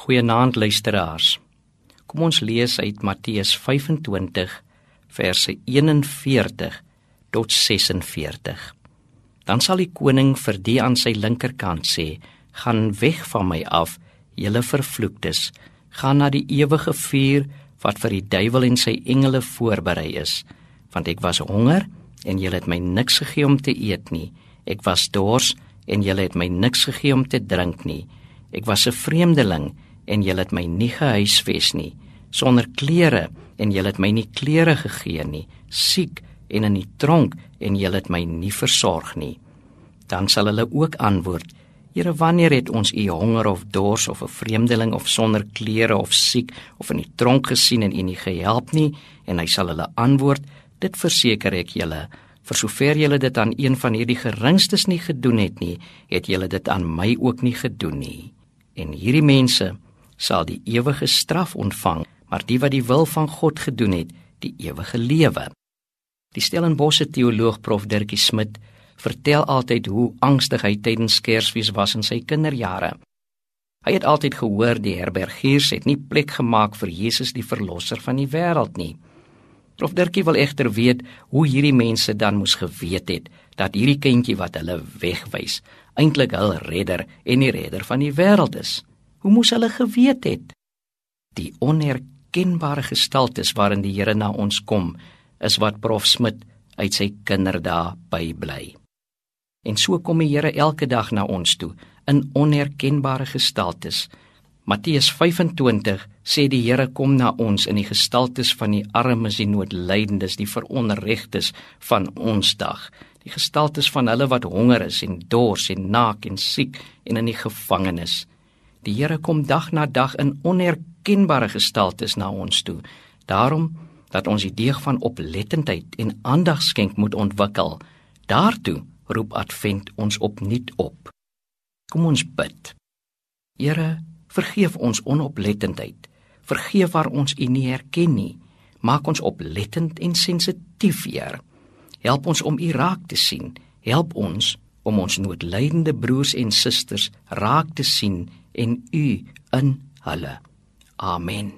Goeienaand luisteraars. Kom ons lees uit Matteus 25 verse 41 tot 46. Dan sal die koning vir die aan sy linkerkant sê: "Gaan weg van my af, julle vervloektes, gaan na die ewige vuur wat vir die duiwel en sy engele voorberei is, want ek was honger en julle het my niks gegee om te eet nie. Ek was dors en julle het my niks gegee om te drink nie." Ek was 'n vreemdeling en julle het my nie gehuisves nie, sonder klere en julle het my nie klere gegee nie, siek en in die tronk en julle het my nie versorg nie. Dan sal hulle ook antwoord: Here, wanneer het ons u honger of dors of 'n vreemdeling of sonder klere of siek of in die tronk gesien en u nie gehelp nie? En hy sal hulle antwoord: Dit verseker ek julle, vir sover julle dit aan een van hierdie geringstes nie gedoen het nie, het julle dit aan my ook nie gedoen nie en hierdie mense sal die ewige straf ontvang, maar die wat die wil van God gedoen het, die ewige lewe. Die Stellenbosse teoloog Prof Dirkie Smit vertel altyd hoe angstig hy tydens Kersfees was in sy kinderjare. Hy het altyd gehoor die herbergiers het nie plek gemaak vir Jesus die verlosser van die wêreld nie. Prof Dirkie wil egter weet hoe hierdie mense dan moes geweet het dat hierdie kindjie wat hulle wegwys eintlik hul redder en die redder van die wêreld is. Hoe moes hulle geweet het? Die onherkenbare gestaltes waarin die Here na ons kom, is wat Prof Smit uit sy kinderdae bybly. En so kom die Here elke dag na ons toe in onherkenbare gestaltes. Matteus 25 sê die Here kom na ons in die gestaltes van die armes en noodlydendes, die veronregtes van ons dag die gestaltes van hulle wat honger is en dors en naak en siek en in die gevangenis. Die Here kom dag na dag in onherkenbare gestaltes na ons toe. Daarom dat ons die deeg van oplettendheid en aandag skenk moet ontwikkel. Daartoe roep Advent ons opnuut op. Kom ons bid. Here, vergeef ons onoplettendheid. Vergeef waar ons U nie herken nie. Maak ons oplettend en sensitief, Here. Help ons om U raak te sien. Help ons om ons noodlydende broers en susters raak te sien en U in hulle. Amen.